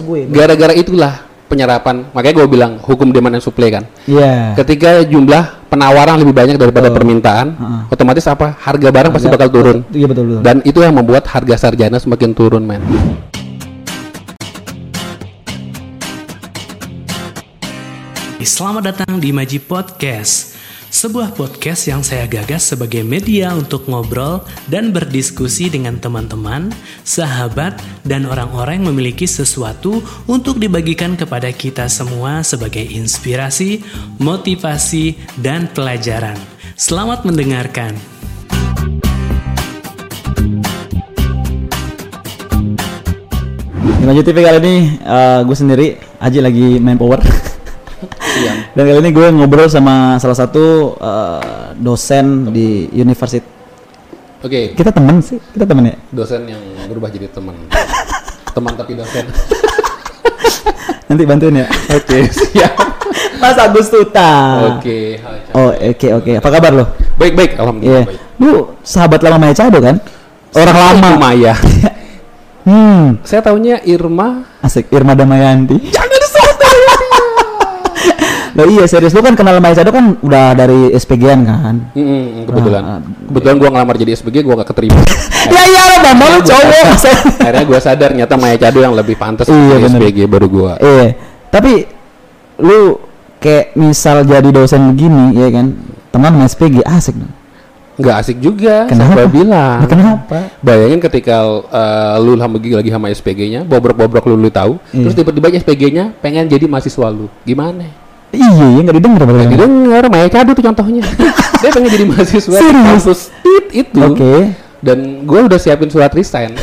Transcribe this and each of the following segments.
gue. gara-gara itulah penyerapan makanya gue bilang hukum demand and supply kan Iya. ketika jumlah penawaran lebih banyak daripada Betul. permintaan Heeh. otomatis apa harga barang pasti Harga- bakal turun Iya betul betul. dan itu yang membuat harga sarjana semakin turun men Selamat datang di Maji Podcast, sebuah podcast yang saya gagas sebagai media untuk ngobrol dan berdiskusi dengan teman-teman, sahabat, dan orang-orang yang memiliki sesuatu untuk dibagikan kepada kita semua sebagai inspirasi, motivasi, dan pelajaran. Selamat mendengarkan. Maju TV kali ini gue sendiri Aji lagi main power. Iya. Dan kali ini gue ngobrol sama salah satu eh, dosen di universitas. oke Kita temen sih, kita temen ya. dosen yang berubah jadi teman teman tapi dosen Nanti bantuin ya. oke siap Mas Agus Tuta. oke Oh oke oke. Apa kabar lo? baik baik alhamdulillah baik Lu sahabat lama Maya Cado kan? Orang lama. Maya Hmm. saya tahunya Irma Asik Irma Damayanti. jangan Loh iya serius lu kan kenal Maya Cado kan udah dari SPG-an kan? Mm, kebetulan Ah, kebetulan gua ngelamar jadi SPG gua gak keterima ya iya lo bang, lu cowok. akhirnya gua sadar nyata Maya Cado yang lebih pantas Iya. SPG baru gua Iya. Tapi lu kayak misal jadi dosen begini ya kan? Teman sama SPG asik dong. nggak asik juga Kenapa? saya bilang Nah, kenapa? bayangin ketika uh, lu lagi lagi sama SPG-nya bobrok-bobrok lu, lu tahu Iya. terus tiba-tiba SPG-nya pengen jadi mahasiswa lu gimana Iya, ya nggak didengar Nggak didengar Maya Cado tuh contohnya dia pengen jadi mahasiswa Serius? kampus tit itu Oke. dan gua udah siapin surat resign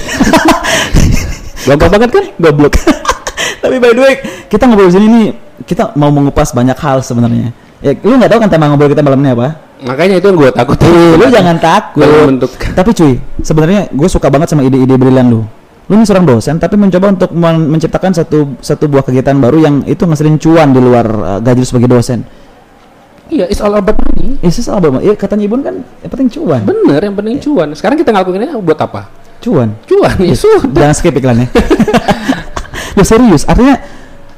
gampang banget kan Goblok. Tapi by the way, kita ngobrol sini nih, kita mau mengupas banyak hal sebenarnya. Ya, lu nggak tahu kan tema ngobrol kita malam ini apa? makanya itu yang gua takut lu jangan takut. Bentuk Tapi cuy, sebenarnya gue suka banget sama ide-ide brilian lu. Lu ini seorang dosen, tapi mencoba untuk men- menciptakan satu satu buah kegiatan baru yang itu ngeselin cuan di luar uh, gaji sebagai dosen. iya it's all about money Is this album? Ya katanya Ibun kan yang penting cuan. bener yang penting cuan sekarang kita ngelakuinnya buat apa Cuan. cuan ya sudah Jangan skip iklannya. Lu serius? Artinya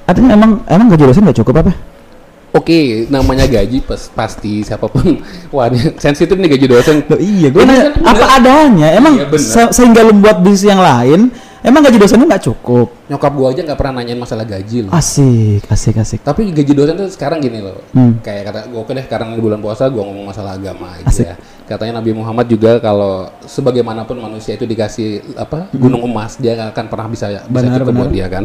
artinya emang emang gaji dosen nggak cukup apa? Oke, namanya gaji pas, pasti siapa pun. Wah, sensitif nih gaji dosen. Loh, iya, gue nanya kan apa adanya. Emang Iya, se- sehingga lu buat bisnis yang lain, emang gaji dosennya nggak cukup. Nyokap gua aja nggak pernah nanyain masalah gaji loh. Asik, asik, asik. Tapi gaji dosen tuh sekarang gini loh. Hmm. Kayak kata gua oke deh sekarang di bulan puasa gua ngomong masalah agama aja. Asik. Katanya Nabi Muhammad juga kalau sebagaimanapun manusia itu dikasih apa gunung emas dia akan pernah bisa bisa Hmm. Benar, cukup buat benar. dia kan.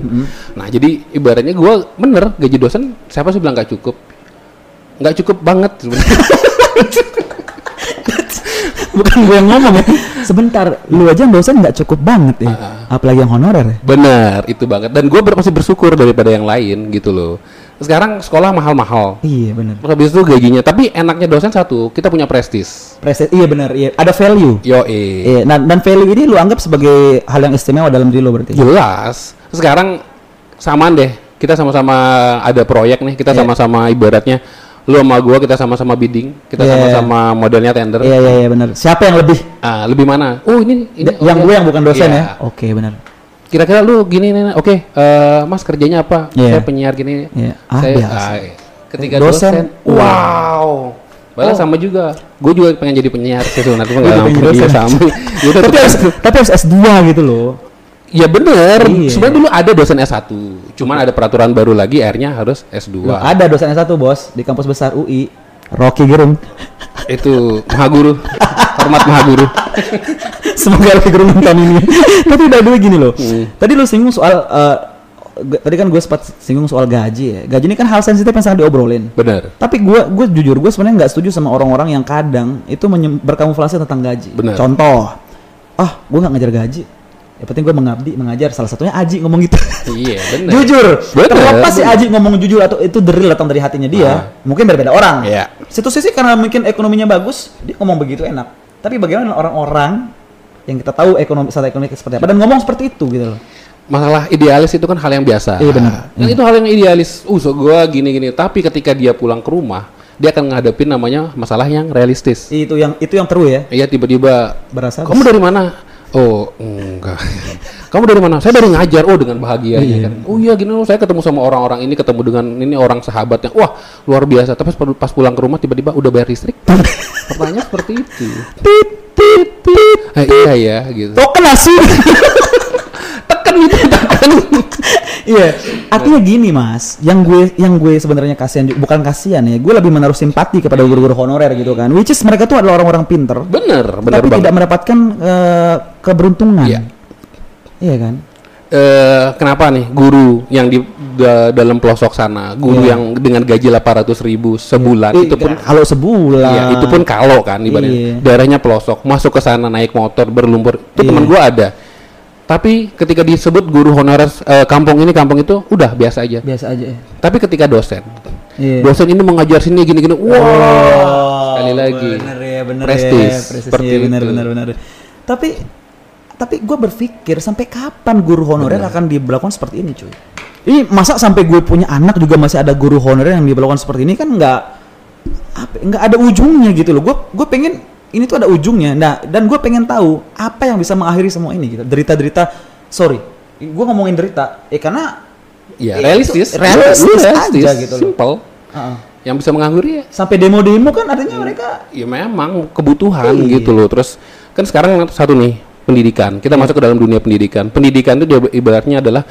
Nah jadi ibaratnya gua bener gaji dosen siapa sih bilang nggak cukup? Nggak cukup banget. Bukan gue yang ngomong ya. Sebentar, lu aja yang dosen nggak cukup banget ya. Ah, Apalagi yang honorer ya. Bener, itu banget. Dan gue masih bersyukur daripada yang lain gitu loh. Sekarang sekolah mahal-mahal. Iya benar. Terus habis itu gajinya. Tapi enaknya dosen satu, kita punya prestis. Preset, iya benar, iya. Ada value. Yo Iya, nah, dan value ini lu anggap sebagai hal yang istimewa dalam diri lo berarti. jelas. Sekarang samaan deh. Kita sama-sama ada proyek nih. Kita Iya. sama-sama ibaratnya lu sama gua kita sama-sama bidding, kita Iya, sama-sama modelnya tender. Iya, iya, iya benar. Siapa yang lebih? Ah, lebih mana? Oh ini, ini Da- yang oh, gue iya. yang bukan dosen Iya. ya. Oke, benar. Kira-kira lu gini nih, oke, eh, Mas kerjanya apa? Iya. Saya penyiar gini. Iya. Ah, saya biasa. ah, ketika Dosen. dosen, wow. Balas sama juga. Gue juga pengen jadi penyiar sih sebenarnya cuma nggak pengen mampu iya, dosen. sama. Udah, tapi harus tapi harus S2 gitu loh. Ya bener. Iya. Sebenarnya dulu ada dosen S1. Cuman ada peraturan baru lagi akhirnya harus S2. Loh, ada dosen S1, Bos, di kampus besar UI. Rocky Gerung. Itu Maha Guru. Hormat Maha Guru. Semoga Rocky Gerung nonton ini. tapi udah dulu gini loh. Hmm. Tadi lu singgung soal g- tadi kan gue sempat singgung soal gaji ya. Gaji ini kan hal sensitif yang sangat diobrolin. Bener. Tapi gue gue jujur gue sebenarnya nggak setuju sama orang-orang yang kadang itu berkamuflase tentang gaji. Benar. Contoh, ah gue nggak ngajar gaji. Ya penting gue mengabdi mengajar. Salah satunya Aji ngomong gitu. Iya bener. jujur. Bener, Terlepas si bener. Aji ngomong jujur atau itu deril datang dari hatinya dia, Ah. mungkin berbeda orang. Iya. Situ sisi karena mungkin ekonominya bagus, dia ngomong begitu enak. Tapi bagaimana orang-orang yang kita tahu ekonomi strategi ekonomi seperti apa dan ngomong seperti itu gitu loh. Masalah idealis itu kan hal yang biasa. Iya, benar. Dan itu hal yang idealis. Uh, so gua gini-gini. Tapi ketika dia pulang ke rumah, dia akan ngadepin namanya masalah yang realistis. Itu yang itu yang true ya. Iya tiba-tiba Berasa kamu dari mana? Oh, enggak. Kamu dari mana? Saya dari ngajar. Oh, dengan bahagia Iya. kan. Oh iya, gini loh. Saya ketemu sama orang-orang ini, ketemu dengan ini orang sahabatnya. Wah, luar biasa. Tapi pas- pas pulang ke rumah tiba-tiba udah bayar listrik. Pertanyaan seperti itu. Tit, tit, tit. Eh, iya ya, gitu. Token nasi. Tekan gitu, tekan. Iya, artinya gini mas, yang gue yang gue sebenarnya kasihan bukan kasihan ya, gue lebih menaruh simpati kepada guru-guru honorer gitu kan, which is mereka tuh adalah orang-orang pinter, bener, bener tapi banget. tidak mendapatkan eh, keberuntungan, Iya. iya kan? Eh, kenapa nih guru yang di da- dalam pelosok sana, guru Iya. yang dengan gaji 800 ribu sebulan, Eh, itu pun kalau sebulan, Iya, itu pun kalau kan ibaratnya Iya. daerahnya pelosok, masuk ke sana naik motor berlumpur. Itu teman Iya. gua ada. Tapi ketika disebut guru honorer eh, kampung ini kampung itu udah biasa aja. biasa aja. ya. Tapi ketika dosen, Iya. dosen ini mengajar sini gini-gini, wah sekali lagi. bener ya, bener Prestis, ya, prestis seperti ya, bener, itu. bener, bener. Tapi tapi gue berpikir sampai kapan guru honorer akan diberlakukan seperti ini, cuy? Ini masa sampai gue punya anak juga masih ada guru honorer yang diberlakukan seperti ini kan nggak apa nggak ada ujungnya gitu loh. Gue gue pengen ini tuh ada ujungnya. Nah dan gue pengen tahu apa yang bisa mengakhiri semua ini gitu. Derita-derita, sorry, gue ngomongin derita, eh karena Ya, Itu realistis, realistis Udah, aja gitu loh. simple. uh-uh. Yang bisa mengakhiri ya sampai demo-demo kan artinya mereka ya memang kebutuhan Iya. gitu loh. Terus kan sekarang satu nih pendidikan. Kita Iya. masuk ke dalam dunia pendidikan. Pendidikan itu ibaratnya adalah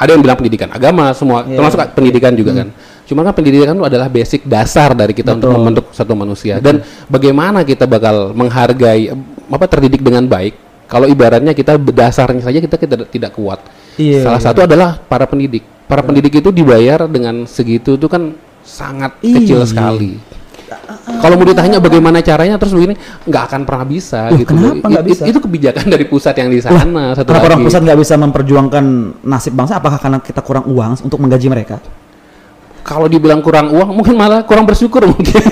ada yang bilang pendidikan agama semua Iya. termasuk pendidikan juga kan. Cuma kan pendidikan itu adalah basic dasar dari kita untuk Betul. membentuk satu manusia. Dan bagaimana kita bakal menghargai apa terdidik dengan baik kalau ibaratnya kita dasarnya saja kita, kita tidak kuat. Iya, Salah iya. satu adalah para pendidik. Para pendidik itu dibayar dengan segitu itu kan sangat kecil Iya. sekali. Kalau mau ditanya bagaimana caranya terus begini nggak akan pernah bisa Loh, gitu. kenapa nggak bisa? Itu kebijakan dari pusat yang di sana satu Kenapa lagi. orang pusat nggak bisa memperjuangkan nasib bangsa? Apakah karena kita kurang uang untuk menggaji mereka? Kalau dibilang kurang uang mungkin malah kurang bersyukur mungkin.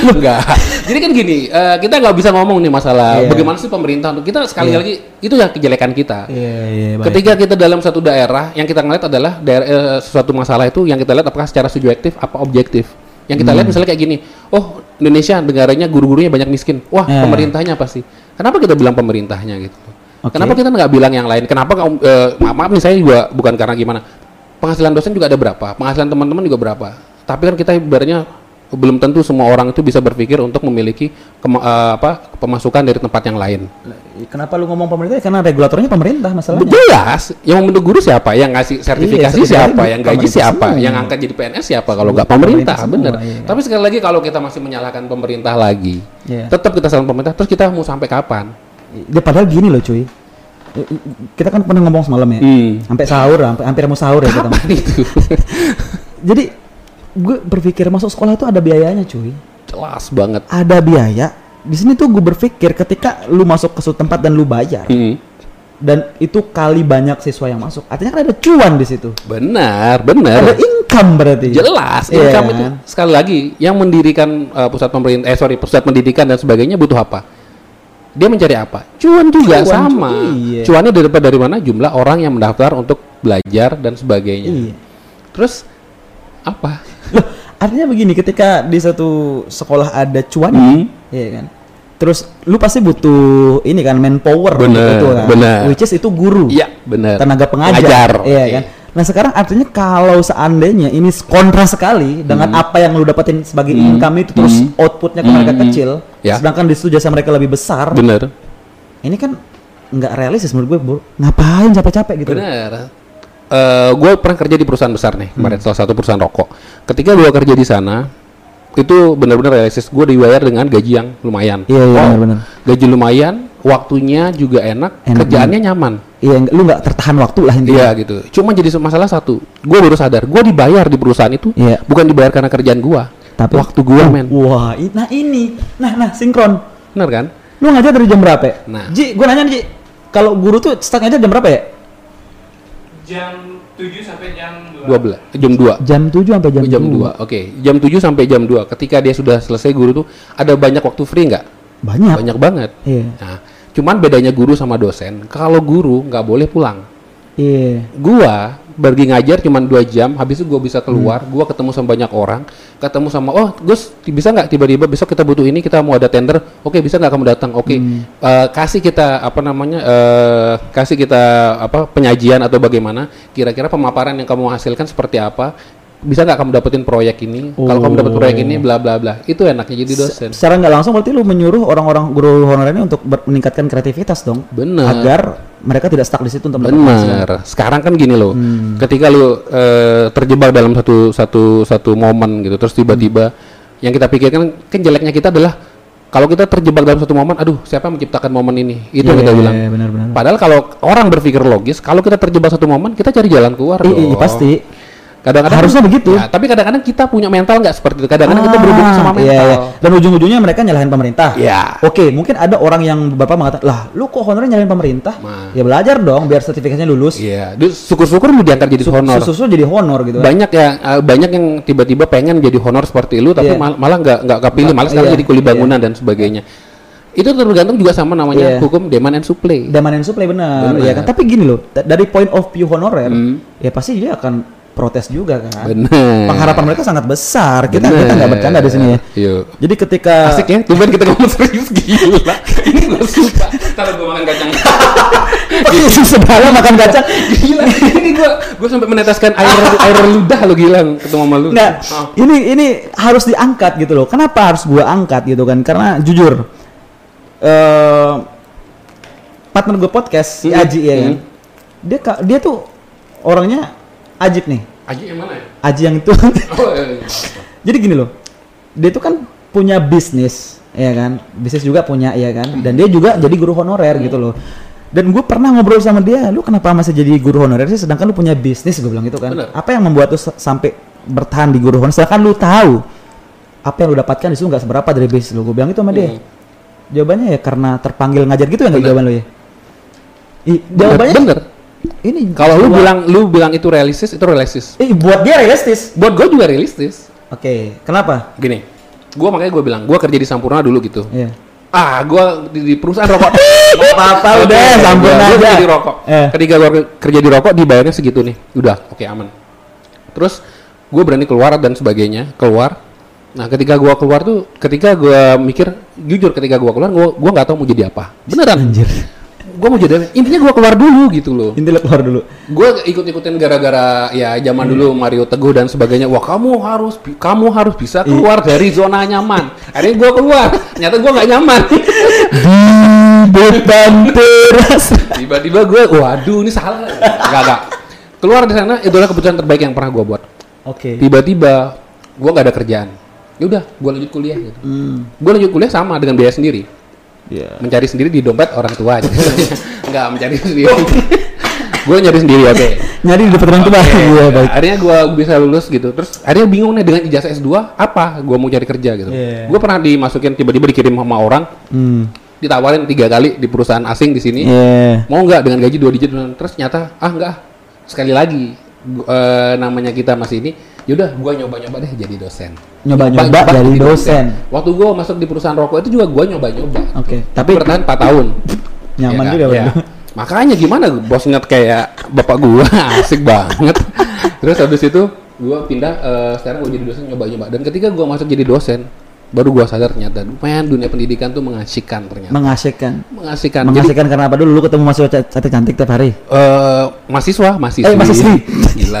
Enggak. Jadi kan gini, eh, kita nggak bisa ngomong nih masalah Iya. bagaimana sih pemerintah untuk kita sekali Iya. lagi itu ya kejelekan kita. Iya, iya. Ketika kita dalam satu daerah, yang kita ngeliat adalah daerah eh, sesuatu masalah itu yang kita lihat apakah secara subjektif apa objektif. Yang kita lihat Hmm. misalnya kayak gini, oh Indonesia negaranya guru-gurunya banyak miskin, wah Ya. pemerintahnya pasti. Kenapa kita bilang pemerintahnya gitu? Oke. Kenapa kita nggak bilang yang lain? Kenapa kamu- eh, maaf, maaf nih saya juga bukan karena gimana. Penghasilan dosen juga ada berapa, penghasilan teman-teman juga berapa. Tapi kan kita ibaratnya belum tentu semua orang itu bisa berpikir untuk memiliki kema- eh, apa pemasukan dari tempat yang lain. Kenapa lu ngomong pemerintah? Ya, Karena regulatornya pemerintah masalahnya. Jelas, yang membentuk guru siapa, yang ngasih sertifikasi Iya, sertifikasi siapa, yang gaji siapa, semua. yang angkat jadi PNS siapa kalau nggak Pemerintah pemerintah, semua, bener. iya. Tapi sekali lagi kalau kita masih menyalahkan pemerintah lagi, Iya. tetap kita salahkan pemerintah, terus kita mau sampai kapan? Ya, padahal gini loh cuy. Kita kan pernah ngomong semalam ya. Hmm. Sampai sahur, sampai hampir mau sahur ya kita. Kapan itu? Jadi gue berpikir masuk sekolah itu ada biayanya cuy. Jelas banget. Ada biaya. Di sini tuh gue berpikir ketika lu masuk ke suatu tempat dan lu bayar Hmm. dan itu kali banyak siswa yang masuk, artinya kan ada cuan di situ. Benar, Ada benar. income berarti. Jelas, Iya income itu sekali lagi yang mendirikan uh, pusat pemerintah, eh sorry pusat pendidikan dan sebagainya butuh apa? Dia mencari apa? Cuan juga Cuan, sama. iya. Cuannya dari dari mana? Jumlah orang yang mendaftar untuk belajar dan sebagainya. Iya. Terus apa? Artinya begini, ketika di satu sekolah ada cuan, Hmm. iya kan? Terus lu pasti butuh ini kan manpower Bener, gitu kan. bener. Which is itu guru. Iya, benar. Tenaga pengajar. Iya oke. kan? Nah, sekarang artinya kalau seandainya ini kontra sekali dengan Hmm. apa yang lu dapetin sebagai income itu terus outputnya ke mereka Hmm. kecil, Ya. sedangkan di situ jasa mereka lebih besar. Bener. Ini kan nggak realistis menurut gue, Bro. Ngapain capek-capek gitu? Bener. Gue pernah kerja di perusahaan besar nih, kemarin Hmm. salah satu perusahaan rokok. Ketika gue kerja di sana, itu benar-benar realistis. Gue dibayar dengan gaji yang lumayan. Iya, iya, Wow. benar-benar. Gaji lumayan, waktunya juga enak, Enak kerjaannya nyaman. Iya, lu nggak tertahan waktu lah intinya. Iya gitu. Cuma jadi masalah satu, gue baru sadar, gue dibayar di perusahaan itu Iya. bukan dibayar karena kerjaan gue, Tapi waktu gue men. Wah, nah ini, nah nah sinkron. Bener kan? Lu ngajar dari jam berapa? ya? Nah. Ji, gue nanya nih, Ji. Kalau guru tuh start ngajar jam berapa ya? Jam 7 sampai jam 2. 12, jam 2. Jam 7 sampai jam, Jam, 2. 2. Oke, jam 7 sampai jam 2. Ketika dia sudah selesai guru tuh ada banyak waktu free nggak? Banyak. Banyak banget. Iya. Nah, cuman bedanya guru sama dosen, kalau guru nggak boleh pulang. Iya. Gua pergi ngajar cuma dua jam, habis itu gue bisa keluar, gue ketemu sama banyak orang, ketemu sama oh Gus bisa nggak tiba-tiba besok kita butuh ini kita mau ada tender, oke bisa nggak kamu datang, oke Eh, kasih kita apa namanya eh, kasih kita apa penyajian atau bagaimana, kira-kira pemaparan yang kamu hasilkan seperti apa, bisa nggak kamu dapetin proyek ini, kalau kamu dapat proyek ini bla bla bla, itu enaknya jadi dosen. Secara nggak langsung berarti lu menyuruh orang-orang guru honorer ini untuk meningkatkan kreativitas dong. Bener. Agar mereka tidak stuck di situ untuk. Benar. Sekarang kan gini loh, Hmm. ketika lu eh, terjebak dalam satu satu satu momen gitu, terus tiba-tiba yang kita pikirkan kan jeleknya kita adalah kalau kita terjebak dalam satu momen, aduh siapa yang menciptakan momen ini? Itu yang kita Iya, bilang. benar-benar. Padahal kalau orang berpikir logis, kalau kita terjebak satu momen, kita cari jalan keluar. Iya, iya, pasti. Kadang-kadang Harusnya begitu. Ya, tapi kadang-kadang kita punya mental nggak seperti itu. Kadang-kadang kita berhubung Ah, sama iya, mental. iya. Dan ujung-ujungnya mereka nyalahin pemerintah. Iya. Oke, mungkin ada orang yang bapak mengatakan, lah, lu kok honornya nyalahin pemerintah? Nah. Ya belajar dong, biar sertifikatnya lulus. Iya. Syukur-syukur lu diangkat jadi honor. Susu jadi honor gitu. banyak ya eh, banyak yang tiba-tiba pengen jadi honor seperti lu tapi Iya. mal- malah nggak nggak kepilih malah sekarang Iya, jadi kuli bangunan dan sebagainya itu tergantung juga sama namanya Iya. hukum demand and supply Demand and supply benar, Benar. ya kan. Tapi gini loh, da- dari point of view honorer, Hmm. ya pasti dia akan protes juga kan. benar Pengharapan mereka sangat besar. Kita kita nggak bercanda di sini ya. Yuk. Jadi ketika asik ya tumben kita ngomong serius gila ini gue suka ntar gue makan kacang Posisi sebelah makan kacang. gila ini gue gue sampai meneteskan air air ludah lo gila ketemu sama lu Nggak, Oh. ini ini harus diangkat gitu loh. Kenapa harus gua angkat gitu kan? Karena jujur, eh partner gue podcast si Hmm, Aji ya kan. hmm. Dia dia tuh orangnya ajib nih. Aji yang mana ya Aji yang itu. oh, iya, iya. Jadi gini loh, dia tuh kan punya bisnis, ya kan? Bisnis juga punya, ya kan? Dan dia juga jadi guru honorer gitu loh. Dan gue pernah ngobrol sama dia, lu kenapa masih jadi guru honorer sih? Sedangkan lu punya bisnis, gue bilang gitu kan. Bener. Apa yang membuat lu sa- sampai bertahan di guru honorer? Sedangkan lu tahu apa yang lu dapatkan di situ nggak seberapa dari bisnis lu. Gue bilang itu sama dia. Hmm. Jawabannya ya karena terpanggil ngajar gitu ya nggak jawaban lu ya? I, bener, jawabannya bener. Ini. kalau lu bilang lu bilang itu realistis itu realistis eh, buat dia realistis. buat gue juga realistis Oke, kenapa? gini gua makanya gue bilang gua kerja di Sampurna dulu gitu Iya. ah gua di, di perusahaan rokok apa-apa, Oke, udah, Sampurna aja. kerja di rokok Eh. ketika gua ke- kerja di rokok dibayarnya segitu nih udah oke aman terus gue berani keluar dan sebagainya keluar nah ketika gua keluar tuh ketika gua mikir jujur ketika gua keluar gua gua nggak tahu mau jadi apa beneran Anjir. Gua mau jadi apa intinya gua keluar dulu gitu loh. Intinya lu keluar dulu. gue ikut-ikutin gara-gara ya zaman dulu Mario Teguh dan sebagainya. Wah kamu harus kamu harus bisa keluar dari zona nyaman. Akhirnya gue keluar. Ternyata gue nggak nyaman. Di depan teras. tiba-tiba gue waduh ini salah. Nggak nggak. Keluar di sana itu adalah keputusan terbaik yang pernah gue buat. Oke. tiba-tiba gue nggak ada kerjaan. Ya udah gue lanjut kuliah gitu. Hmm. gue lanjut kuliah sama dengan biaya sendiri Iya. mencari sendiri di dompet orang tua aja nggak mencari sendiri gue nyari sendiri oke Nyari di depan orang tua. Oke, Iya, baik. Akhirnya gue bisa lulus gitu. Terus akhirnya bingung nih dengan ijazah S2 apa gue mau cari kerja gitu. Iya. Gue pernah dimasukin tiba-tiba dikirim sama orang, Hmm. ditawarin tiga kali di perusahaan asing di sini. Iya. Mau nggak dengan gaji dua digit? Terus nyata ah enggak. Sekali lagi eh, namanya kita masih ini. Yaudah, gue nyoba-nyoba deh jadi dosen. Nyoba-nyoba Nyoba jadi jadi dosen. Waktu gue masuk di perusahaan rokok itu juga gue nyoba-nyoba. Oke, Tapi tapi bertahan 4 tahun. nyaman Iya juga kan? Bang. Makanya gimana bosnya kayak bapak gua asik banget. Terus habis itu gua pindah eh, sekarang gua jadi dosen nyoba-nyoba dan ketika gua masuk jadi dosen baru gua sadar ternyata men dunia pendidikan tuh mengasihkan ternyata. mengasihkan. mengasihkan. Jadi Mengasihkan karena apa dulu lu ketemu mahasiswa cantik cantik tiap hari. eh, mahasiswa, mahasiswi. Eh, mahasiswi. Gila.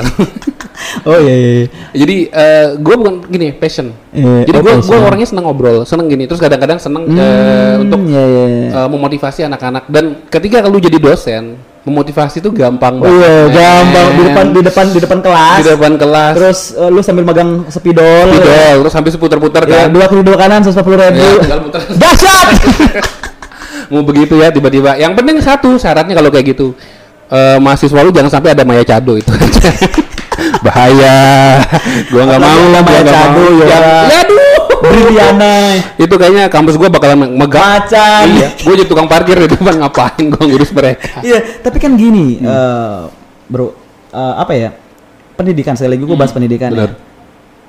Oh iya iya. iya. Jadi eh gue bukan gini passion. Iya, Jadi oh, gue orangnya seneng ngobrol, seneng gini. Terus kadang-kadang seneng Hmm, untuk iya, iya, iya. eh, memotivasi anak-anak. Dan ketika lu jadi dosen, memotivasi itu gampang Oh iya, men. gampang di depan di depan di depan kelas. Di depan kelas. Terus eh, lu sambil megang spidol. Spidol, terus sampai seputar-putar Ya, kan. dua kiri dua kanan seratus puluh ribu. Ya, tinggal muter. Dahsyat. Mau begitu ya tiba-tiba. Yang penting satu syaratnya kalau kayak gitu. eh, mahasiswa lu jangan sampai ada Maya Cado itu aja. Bahaya. Gua nggak mau ada gua nggak mau. ya. Aduh. Briliana. itu kayaknya kampus gua bakalan megang Macan. iya gua jadi tukang parkir di depan ngapain gua ngurus mereka Iya, tapi kan gini, eh, bro, eh, apa ya? Pendidikan sekali lagi gue bahas pendidikan. Hmm, benar. Ya.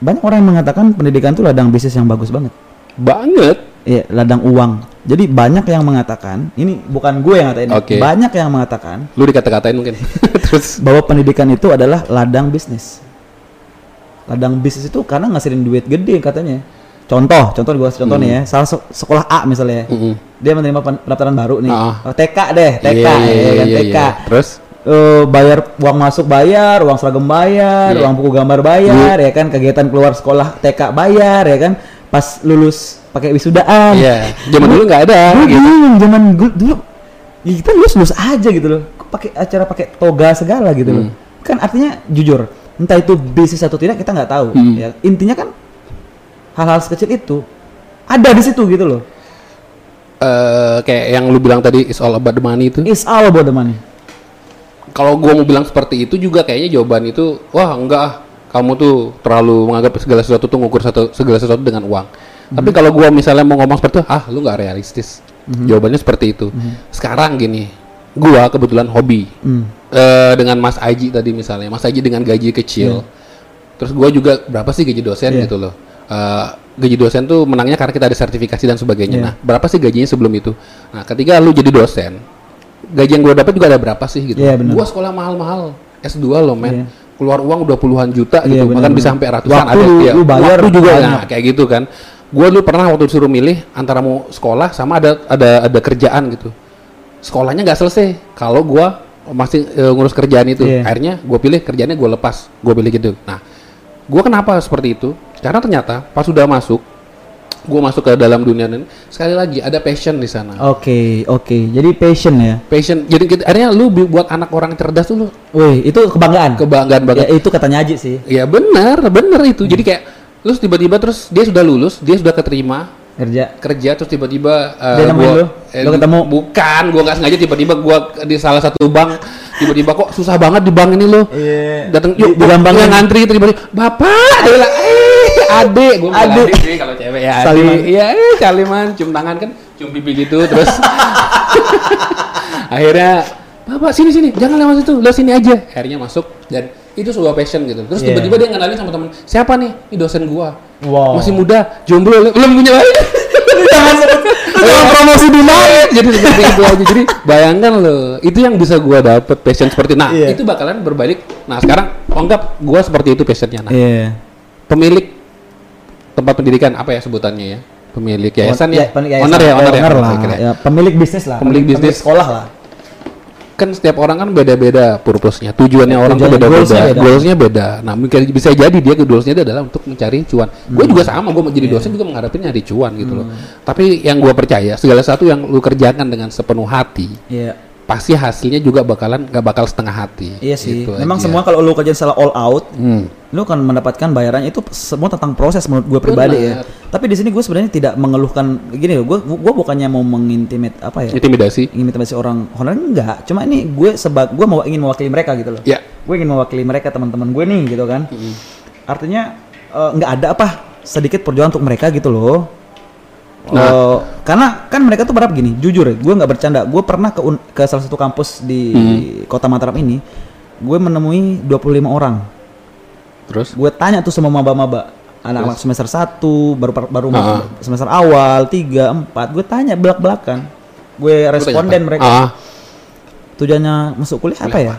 Banyak orang yang mengatakan pendidikan itu ladang bisnis yang bagus banget. banget Iya, ladang uang. Jadi banyak yang mengatakan, ini bukan gue yang ngatain, Oke. banyak yang mengatakan Lu dikata-katain mungkin. Terus bahwa pendidikan itu adalah ladang bisnis. Ladang bisnis itu karena ngasilin duit gede katanya. Contoh, contoh gue contoh nih ya, salah se- sekolah A misalnya, Mm-mm. dia menerima pen- pendaftaran baru nih, Ah. Oh, TK deh, TK, Iya, iya, ya kan, iya, TK. iya. Terus Eh, bayar uang masuk bayar, uang seragam bayar, Iya. uang buku gambar bayar, ya kan, kegiatan keluar sekolah TK bayar, ya kan, pas lulus pakai wisudaan. Iya, zaman dulu nggak ada. Gue gitu. bingung zaman dulu ya kita lulus lulus aja gitu loh. Kok pakai acara pakai toga segala gitu loh. Hmm. Kan artinya jujur, entah itu bisnis atau tidak kita nggak tahu. Hmm. Ya, intinya kan hal-hal sekecil itu ada di situ gitu loh. Eh, kayak yang lu bilang tadi is all about the money itu. It's all about the money. Kalau gua mau bilang seperti itu juga kayaknya jawaban itu wah enggak ah kamu tuh terlalu menganggap segala sesuatu tuh ngukur satu segala sesuatu dengan uang. Tapi kalau gua misalnya mau ngomong seperti itu, ah lu nggak realistis. Jawabannya seperti itu. Sekarang gini, gua kebetulan hobi Hmm. Eh, dengan Mas Aji tadi misalnya, Mas Aji dengan gaji kecil. Terus gua juga berapa sih gaji dosen Iya. gitu loh. Eh, gaji dosen tuh menangnya karena kita ada sertifikasi dan sebagainya. Iya. Nah, berapa sih gajinya sebelum itu? Nah, ketika lu jadi dosen, gaji yang gue dapat juga ada berapa sih gitu. Benar. Gua sekolah mahal-mahal, S2 loh men. Iya. Keluar uang udah puluhan juta gitu, benar, bahkan bisa sampai ratusan Waktu ada. lu- Iya, lu bayar waktu juga banyak. nah, kayak gitu kan. Gue dulu pernah waktu disuruh milih antara mau sekolah sama ada ada ada kerjaan gitu. Sekolahnya nggak selesai kalau gua masih eh, ngurus kerjaan itu. Iya. Akhirnya gue pilih kerjaannya gue lepas, gue pilih gitu. Nah, gue kenapa seperti itu? Karena ternyata pas sudah masuk, gue masuk ke dalam dunia ini sekali lagi ada passion di sana. Oke, oke. Jadi passion ya. Passion. Jadi kita, akhirnya lu buat anak orang cerdas tuh lu Wih, itu kebanggaan. kebanggaan banget. Ya, itu katanya Aji sih. Ya benar, benar itu. Jadi kayak lu tiba-tiba terus dia sudah lulus, dia sudah keterima Kerja. kerja terus tiba-tiba uh, Dia gua- lu? eh, Lu ketemu? bukan gua nggak sengaja tiba-tiba gua di salah satu bank tiba-tiba kok susah banget di bank ini lo Iya. datang Di- yuk digampangin. gua ngantri tiba-tiba bapak dia bilang eh Adek. adek sih kalau cewek ya Saliman. iya eh saliman cium tangan kan cium pipi gitu terus akhirnya bapak sini sini jangan lewat situ lewat sini aja akhirnya masuk dan itu sebuah passion gitu terus Iya. tiba-tiba dia ngenalin sama temen siapa nih ini dosen gua Wow. masih muda jomblo belum punya lain jangan sebut jangan promosi di mana. jadi seperti itu aja jadi bayangkan loh itu yang bisa gua dapet passion seperti nah Iya. itu bakalan berbalik nah sekarang anggap gua seperti itu passionnya nah Iya. pemilik tempat pendidikan apa ya sebutannya ya pemilik yayasan ya, pen- yayasan. owner ya owner ya, Owner lah. saya kira. Ya, pemilik bisnis lah. Pemilik bisnis. sekolah lah. Kan setiap orang kan beda-beda purpose-nya tujuannya orang tuh beda-beda goals-nya beda. goalsnya beda nah mungkin bisa jadi dia goalsnya itu adalah untuk mencari cuan gue juga sama gue mau jadi Iya. dosen juga mengharapin nyari cuan gitu loh Hmm. tapi yang gue percaya segala sesuatu yang lu kerjakan dengan sepenuh hati Iya. Pasti hasilnya juga bakalan nggak bakal setengah hati. Iya sih. Gitu Memang aja. semua kalau lu kerjain salah all out, Hmm. lu kan mendapatkan bayarannya itu semua tentang proses menurut gue pribadi ya. Benar. Tapi di sini gue sebenarnya tidak mengeluhkan gini loh. Gue gue bukannya mau mengintimate apa ya? Intimidasi. Intimidasi orang honorer enggak. Cuma ini gue sebab gue mau ingin mewakili mereka gitu loh. Ya. Gue ingin mewakili mereka teman-teman gue nih gitu kan. Artinya eh, nggak ada apa sedikit perjuangan untuk mereka gitu loh. Nah. Eh, karena kan mereka tuh berharap gini, jujur ya, gue nggak bercanda. Gue pernah ke ke salah satu kampus di Hmm. kota Mataram ini, gue menemui 25 orang. Terus? Gue tanya tuh sama maba-maba, anak-anak semester 1, baru baru Ah. semester awal, 3, 4, gue tanya belak-belakan. Gue responden mereka. Ah, Tujuannya masuk kuliah apa ya?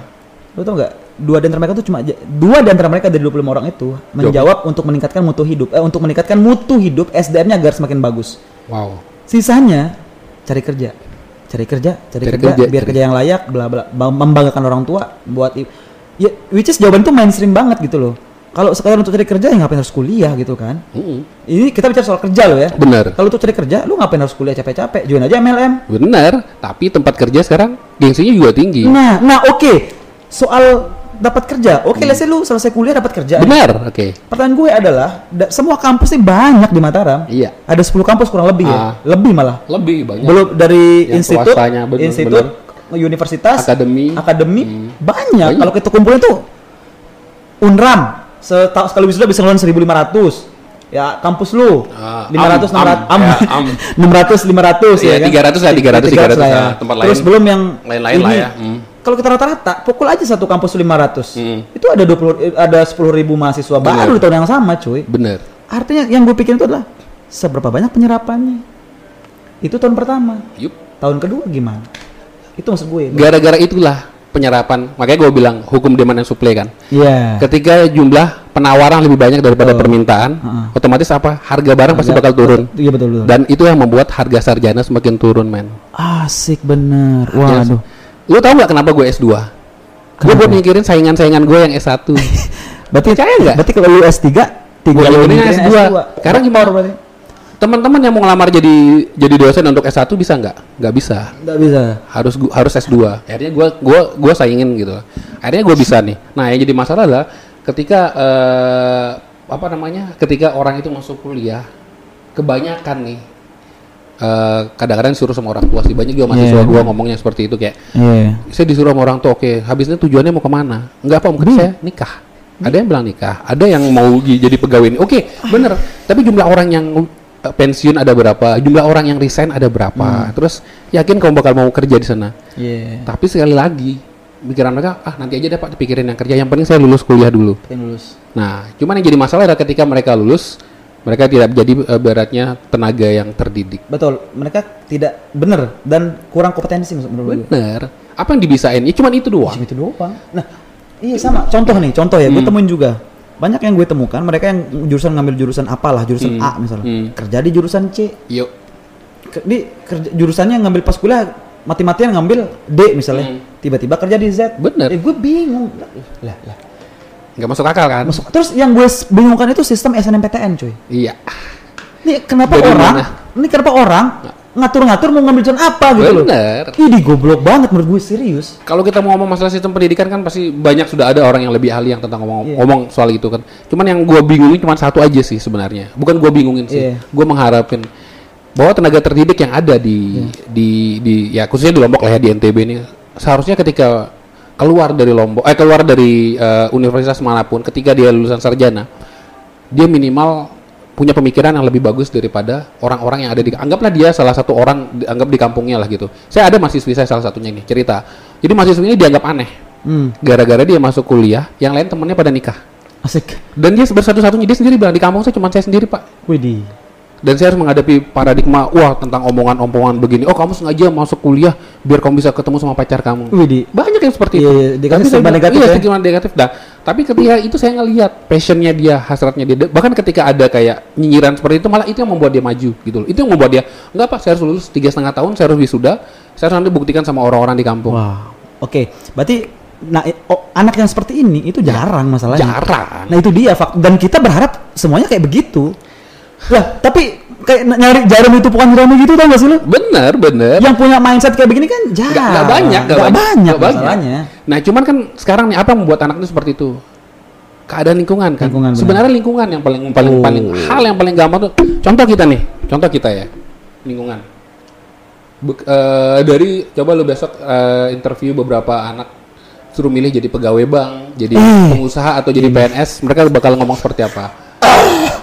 Lu tau nggak? Dua di antara mereka tuh cuma dua di antara mereka dari 25 orang itu menjawab untuk meningkatkan mutu hidup. Eh untuk meningkatkan mutu hidup SDM-nya agar semakin bagus. Wow. Sisanya cari kerja. Cari kerja, cari, Cari kerja, kerja, biar cari- kerja yang layak, bla bla, Bang- membanggakan orang tua buat ya which is jawaban itu mainstream banget gitu loh. Kalau sekarang untuk cari kerja ya ngapain harus kuliah gitu kan? Mm-mm. Ini kita bicara soal kerja loh ya. Bener. Kalau untuk cari kerja, lu ngapain harus kuliah capek-capek? Join aja MLM. Bener. Tapi tempat kerja sekarang gengsinya juga tinggi. Nah, nah oke. Soal dapat kerja. Oke, let's say lu selesai kuliah dapat kerja. Bener. Oke. Pertanyaan gue adalah, da- semua kampus ini banyak di Mataram. Iya. Ada 10 kampus kurang lebih Ah. ya. Lebih malah. Lebih banyak. Belum dari Yang institut, bener, institut, universitas, Akademi. akademi, Hmm. banyak. Banyak. Kalau kita kumpulin tuh Unram setahun sekali wisuda bisa ngeluarin 1500. Ya, kampus lu Ah, 500 am, 600 am, am, ya, am. 600 500 Iya, ya kan? 300 lah, 300, 300 lah ya. lah. Tempat Terus lain- belum yang lain-lain lah ya. Hmm. Kalau kita rata-rata pukul aja satu kampus 500. Hmm. Itu ada 20 eh, ada 10 ribu mahasiswa Bener. baru di tahun yang sama, cuy. Bener. Artinya yang gue pikirin itu adalah seberapa banyak penyerapannya. Itu tahun pertama. Yup. Tahun kedua gimana? Itu maksud gue. Gara-gara itulah penyerapan. Makanya gue bilang hukum demand and supply kan. Iya. Ketika jumlah penawaran lebih banyak daripada Betul. permintaan, Heeh. otomatis apa? Harga barang pasti Harga- bakal turun. Iya betul betul. Dan itu yang membuat harga sarjana semakin turun, men. Asik bener. Yes. Waduh. Lu tau nggak kenapa gue S2? Gue buat mikirin saingan-saingan gue yang S1. Berarti Percaya nggak? Berarti kalau lu S3 tiga Gua lu mikirin mikirin S2. Karena gimana? berarti? Teman-teman yang mau ngelamar jadi jadi dosen untuk S1 bisa nggak? Nggak bisa. Nggak bisa. Harus gu- harus S2. Akhirnya gue gua gua saingin gitu. Akhirnya gue bisa nih. Nah, yang jadi masalah adalah ketika eh, apa namanya? Ketika orang itu masuk kuliah, kebanyakan nih eh, kadang-kadang disuruh sama orang tua sih. Banyak juga mahasiswa Iya. gua ngomongnya seperti itu kayak Iya. saya disuruh sama orang tua oke habisnya tujuannya mau ke mana? Enggak apa mungkin saya nikah. Ada yang bilang nikah ada yang mau jadi pegawai. Oke bener. Tapi jumlah orang yang uh, pensiun ada berapa jumlah orang yang resign ada berapa. Terus yakin kamu bakal mau kerja di sana? Iya. tapi sekali lagi pikiran mereka ah nanti aja dapat pikirin yang kerja. Yang penting saya lulus kuliah dulu. Pengen lulus. nah cuman yang jadi masalah adalah ketika mereka lulus mereka tidak jadi uh, beratnya tenaga yang terdidik Betul. Mereka tidak bener dan kurang kompetensi maksud menurut gue. bener apa yang dibisain ya cuman itu doang Cuma itu doang. Nah, iya sama. Contoh nih, contoh ya, gue Hmm. temuin juga. Banyak yang gue temukan mereka yang jurusan ngambil jurusan apalah, jurusan Hmm. A misalnya. Hmm. Kerja di jurusan C. yuk di kerja, jurusannya ngambil pas kuliah mati-matian ngambil D misalnya. Hmm. Tiba-tiba kerja di Z. Bener. Eh, gue bingung. Lah, lah. Nggak masuk akal kan Masuk. Terus yang gue bingungkan itu sistem SNMPTN, cuy. iya Nih kenapa Dari orang? mana? Ini kenapa orang ngatur-ngatur mau ngambil jurusan apa gitu loh? Bener. Ini goblok banget menurut gue serius. Kalau kita mau ngomong masalah sistem pendidikan kan pasti banyak sudah ada orang yang lebih ahli yang tentang ngomong, Iya. ngomong soal itu kan. Cuman yang gua bingungin cuma satu aja sih sebenarnya. Bukan gua bingungin sih. Iya. Gua mengharapin bahwa tenaga terdidik yang ada di Iya. di di ya khususnya di Lombok lah ya di NTB ini seharusnya ketika keluar dari Lombok eh keluar dari eh, universitas mana pun ketika dia lulusan sarjana dia minimal punya pemikiran yang lebih bagus daripada orang-orang yang ada di anggaplah dia salah satu orang dianggap di kampungnya lah gitu. Saya ada mahasiswi saya salah satunya nih cerita. Jadi mahasiswi ini dianggap aneh Hmm, gara-gara dia masuk kuliah, yang lain temennya pada nikah. asik. Dan dia bersatu-satunya dia sendiri bilang di kampung saya cuma saya sendiri pak. Widih. Dan saya harus menghadapi paradigma wah tentang omongan-omongan begini. Oh kamu sengaja masuk kuliah biar kamu bisa ketemu sama pacar kamu. Widih. Banyak yang seperti Iya, itu. iya, dikasih Tapi saya negatif iya, ya. negatif. Dah. Tapi ketika itu saya ngelihat passionnya dia, hasratnya dia. Bahkan ketika ada kayak nyinyiran seperti itu, malah itu yang membuat dia maju gitu loh. Itu yang membuat dia enggak pak, saya harus lulus tiga setengah tahun, saya harus wisuda, saya harus nanti buktikan sama orang-orang di kampung. Wah. Oke, berarti nah oh, anak yang seperti ini itu jarang masalahnya. Jarang. Nah, itu dia fak dan kita berharap semuanya kayak begitu. Lah, tapi kayak nyari jarum itu bukan jarum gitu tau gak sih lu? Bener, bener. Yang punya mindset kayak begini kan jarang. Nggak- nggak banyak, nggak Nggak banyak, banyak, nggak masalahnya. Nah, cuman kan sekarang nih apa yang membuat anak itu seperti itu? Keadaan lingkungan kan. Lingkungan, benar. Sebenarnya lingkungan yang paling paling Oh. paling hal yang paling gampang tuh. Contoh kita nih, contoh kita ya, lingkungan. Bek- eh, dari coba lu besok eh, interview beberapa anak suruh milih jadi pegawai bank, jadi Eh. pengusaha atau jadi PNS, mereka bakal ngomong seperti apa?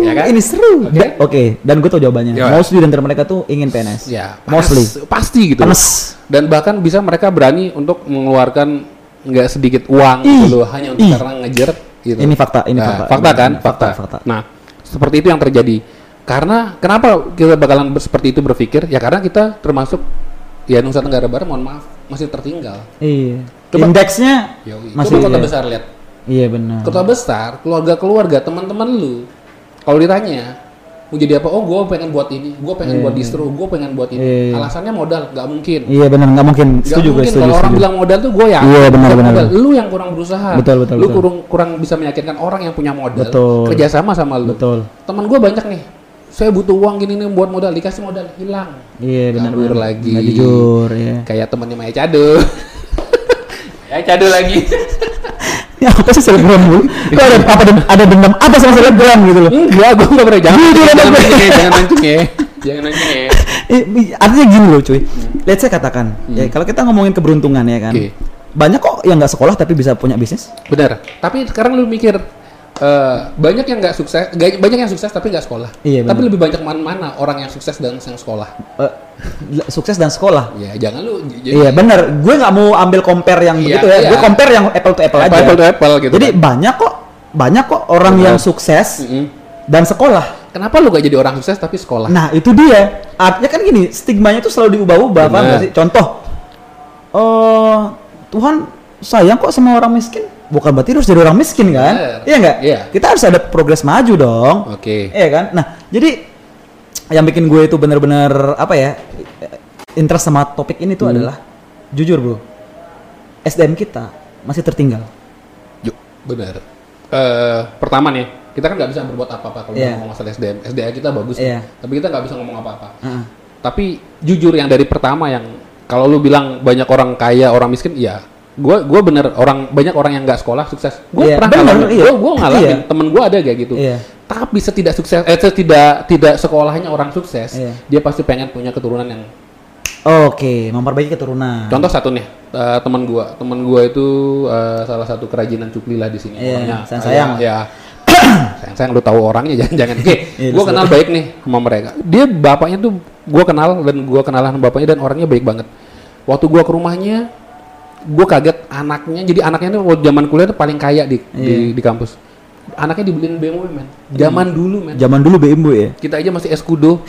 ya kan? Ini seru. Oke. Da- Oke, dan gue tau jawabannya. Ya. Mostly antara mereka tuh ingin PNS. Ya, Mostly. panas- pasti gitu. Panas. Dan bahkan bisa mereka berani untuk mengeluarkan nggak sedikit uang Ih, gitu loh, hanya untuk ih. karena ngejar gitu. Ini fakta, ini Nah, fakta. kan, Ini fakta. fakta, fakta. Nah, seperti itu yang terjadi. Karena kenapa kita bakalan seperti itu berpikir? Ya karena kita termasuk ya Nusa Tenggara Barat, mohon maaf, masih tertinggal. Iya. Coba- Indeksnya Yoi. masih Coba kota iya. besar lihat. Iya benar. Kota besar, keluarga-keluarga, teman-teman lu. Kalau ditanya, mau jadi apa? Oh, gue pengen buat ini, gue pengen Iya, buat iya. distro, gue pengen buat ini. Iya, iya. Alasannya modal, nggak mungkin. Iya benar, nggak mungkin. Gak Setuju gue, mungkin setuju. kalau orang bilang modal tuh gue ya. Iya, benar, benar, benar. Lu yang kurang berusaha. Betul, betul, Lu betul. kurang kurang bisa meyakinkan orang yang punya modal. Betul. Kerjasama sama lu. Betul. Teman gue banyak nih. Saya butuh uang gini nih buat modal, dikasih modal hilang. Iya benar. Kabur benar. lagi. Nggak jujur, ya. Kayak temennya Maya Cado. ya Cado lagi. Ya apa sih selebgram dulu? Kok ada apa ada dendam apa sama selebgram gitu loh? Enggak, gue gak pernah jangan. Jujur jangan mancing ya, jangan mancing ya. Jangan mancing ya. Artinya gini loh cuy. Let's say katakan, ya kalau kita ngomongin keberuntungan ya kan. Hmm. Oke. Banyak kok yang nggak sekolah tapi bisa punya bisnis. Benar. Tapi sekarang lu mikir eh, banyak yang nggak sukses, banyak yang sukses tapi nggak sekolah. Iya, tapi lebih banyak mana mana orang yang sukses dan yang sekolah. L- sukses dan sekolah. Ya jangan lu. Iya benar. Gue nggak mau ambil compare yang Iya, begitu ya. iya. Gue compare yang apple to apple, aja. Apple to apple gitu Jadi kan. banyak kok banyak kok orang Benar. yang sukses Mm-mm. dan sekolah. kenapa lu gak jadi orang sukses tapi sekolah? Nah itu dia. Artinya kan gini, stigmanya itu selalu diubah-ubah, paham Bener. sih? Contoh, oh Tuhan sayang kok sama orang miskin. Bukan berarti harus jadi orang miskin kan? Bener. Iya nggak? Iya. Kita harus ada progres maju dong. Oke. Iya kan? Nah jadi yang bikin gue itu bener-bener apa ya interest sama topik ini Hmm. tuh adalah jujur bro, SDM kita masih tertinggal. Yuk, benar. Eh, pertama nih, kita kan nggak bisa berbuat apa-apa kalau Iya. ngomong masalah SDM. SDM kita bagus, Iya. tapi kita nggak bisa ngomong apa-apa. Heeh. Tapi jujur yang dari pertama yang kalau lu bilang banyak orang kaya, orang miskin, iya. Gue gua bener orang banyak orang yang nggak sekolah sukses. Gue Iya, pernah bener, ngalamin. iya. Gue gue ngalamin. Iya. Temen gue ada kayak gitu. Iya. Tapi setidak sukses, eh tidak tidak sekolahnya orang sukses, Iya. dia pasti pengen punya keturunan yang Oke, memperbaiki keturunan. Contoh satu nih, eh, teman gua, teman gua itu eh, salah satu kerajinan cukli lah di sini. Iya, Orangnya, sayang-sayang. eh, Ya, sayang sayang lu tahu orangnya jangan jangan. Oke, Iya, gua lu kenal baik nih sama mereka. Dia bapaknya tuh gua kenal dan gua kenalan bapaknya dan orangnya baik banget. Waktu gua ke rumahnya, gua kaget anaknya. Jadi anaknya tuh waktu zaman kuliah tuh paling kaya di di, Iya. di kampus. Anaknya dibeliin BMW men. Zaman dulu men. Zaman dulu BMW ya. Kita aja masih eskudo.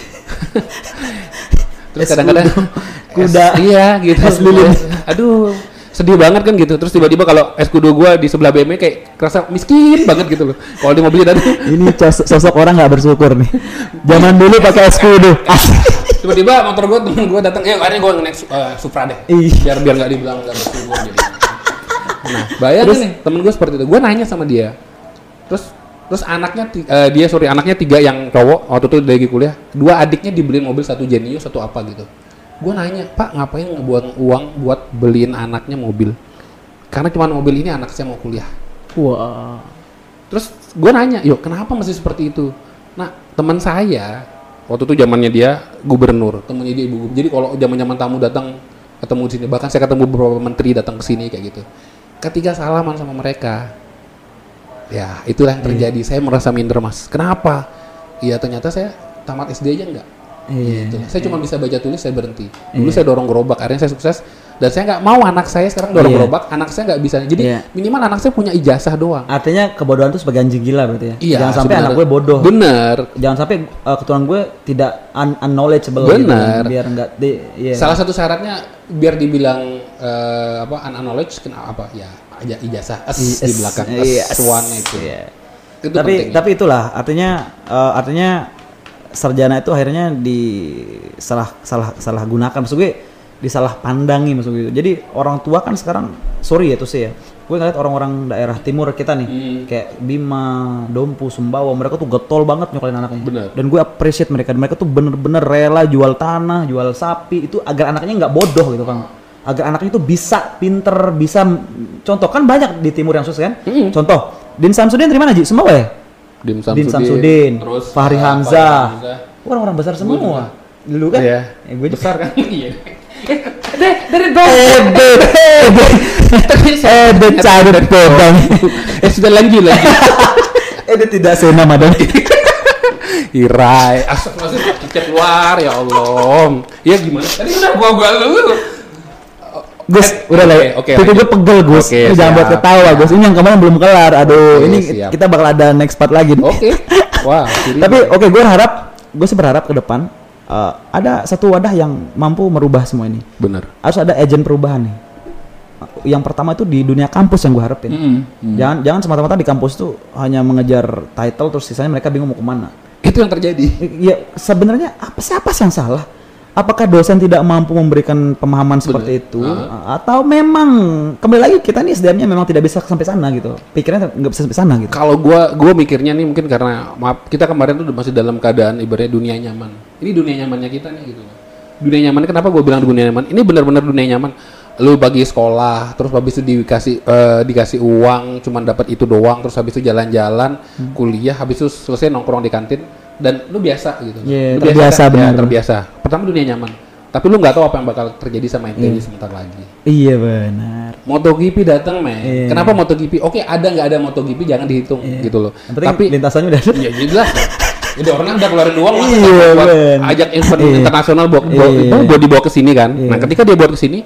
Terus Es kadang-kadang kudo, kuda, es- iya gitu. es lilin. Aduh, sedih banget kan gitu. Terus tiba-tiba kalau es kudo gua di sebelah BMW kayak kerasa miskin banget gitu loh. Kalau di mobilnya tadi Ini sos- sosok orang nggak bersyukur nih. Zaman dulu pakai eskudo. tiba-tiba motor gua temen gua datang, eh akhirnya gua naik eh, Supra deh. Ih. Biar biar nggak dibilang nggak bersyukur jadi. Nah, bayangin nih temen gua seperti itu. Gua nanya sama dia. Terus terus anaknya eh, dia sorry anaknya tiga yang cowok waktu itu lagi kuliah dua adiknya dibeliin mobil satu Genio satu apa gitu gue nanya pak ngapain ngebuang uang buat beliin anaknya mobil karena cuma mobil ini anak saya mau kuliah Wah. terus gue nanya yuk kenapa masih seperti itu nah teman saya waktu itu zamannya dia gubernur. Temennya dia ibu jadi kalau zaman zaman tamu datang ketemu di sini. Bahkan saya ketemu beberapa menteri datang ke sini kayak gitu. Ketika salaman sama mereka ya itulah yang terjadi. Saya merasa minder mas. Kenapa? Iya ternyata saya tamat SD aja enggak Iya. Gitu. Saya cuma bisa baca tulis, saya berhenti. Dulu saya dorong gerobak, akhirnya saya sukses. Dan saya nggak mau anak saya sekarang dorong Iya. gerobak, anak saya nggak bisa. Jadi Iya. minimal anak saya punya ijazah doang. Artinya kebodohan itu sebagai anjing gila berarti ya. Iya. Jangan sampai anak gue bodoh. Bener. Jangan sampai uh, keturunan gue tidak un- unknowledgeable gitu Bener. kan. Biar enggak di iya. Salah satu syaratnya biar dibilang eh, apa unknowledge kenapa apa ya aja ijazah S I- di belakang iya, S one itu. Iya. Itu tapi pentingnya. tapi itulah artinya eh, artinya sarjana itu akhirnya di salah salah salah gunakan. Maksud gue disalah pandangi maksud gue. Jadi orang tua kan sekarang sorry ya tuh sih ya. Gue ngeliat orang-orang daerah timur kita nih Hmm. kayak Bima, Dompu, Sumbawa mereka tuh getol banget nyokolin anaknya. Bener. dan gue appreciate mereka. Mereka tuh bener-bener rela jual tanah jual sapi. Itu agar anaknya nggak bodoh gitu kan agar anaknya itu bisa pinter bisa contoh kan banyak di timur yang sukses kan? Hmm. contoh Din Samsudin terima Ji? Sumbawa ya Dim Din Samsudin, terus Fahri eh, Hamzah. Orang-orang besar semua. Dulu kan? Iya. Eh, gue. Besar kan? Iya. Eh, deh, dari dong. Ebe, ebe carut kodang. Eh sudah lanjut lagi. Ebe tidak senama dong. Irai, astagfirullahaladzim, cicak keluar ya Allah. Ya gimana? Tadi udah gua gua lu. Gus, udah lah. Oke, oke, Pipi gue lanjut. pegel Gus. Ini jangan buat ketawa. Gus. Ini yang kemarin belum kelar. Aduh, Oke, ini siap. kita bakal ada next part lagi. Oke. Wah, jadi- Tapi oke, gue harap, gue sih berharap ke depan eh, ada satu wadah yang mampu merubah semua ini. bener. Harus ada agen perubahan nih. Yang pertama itu di dunia kampus yang gue harapin. Mm-mm. Jangan jangan semata-mata di kampus tuh hanya mengejar title terus sisanya mereka bingung mau ke mana. Itu yang terjadi. Ya sebenarnya apa siapa sih yang salah? Apakah dosen tidak mampu memberikan pemahaman seperti itu atau memang kembali lagi kita nih SDM-nya memang tidak bisa sampai sana gitu. Pikirannya nggak bisa sampai sana gitu. Kalau gua gua mikirnya nih mungkin karena maaf kita kemarin tuh masih dalam keadaan ibaratnya dunia nyaman. Ini dunia nyamannya kita nih gitu. Dunia nyaman kenapa gua bilang dunia nyaman? Ini benar-benar dunia nyaman. Lu bagi sekolah, terus habis itu dikasih eh, dikasih uang, cuman dapat itu doang, terus habis itu jalan-jalan, kuliah, habis itu selesai nongkrong di kantin dan lu biasa gitu. Iya, Lu terbiasa, kan? Ya, terbiasa. Pertama dunia nyaman. Tapi lu nggak tahu apa yang bakal terjadi sama ente sebentar lagi. Iya benar. MotoGP datang, men. Iya. Kenapa MotoGP? Oke, ada nggak ada MotoGP jangan dihitung gitu loh. Penting Tapi lintasannya udah ada. Iya jelas. Udah orang kan udah keluarin uang masa Iya, buat ajak event Iya. internasional buat Iya. buat dibawa ke sini kan. Iya. Nah, ketika dia buat ke sini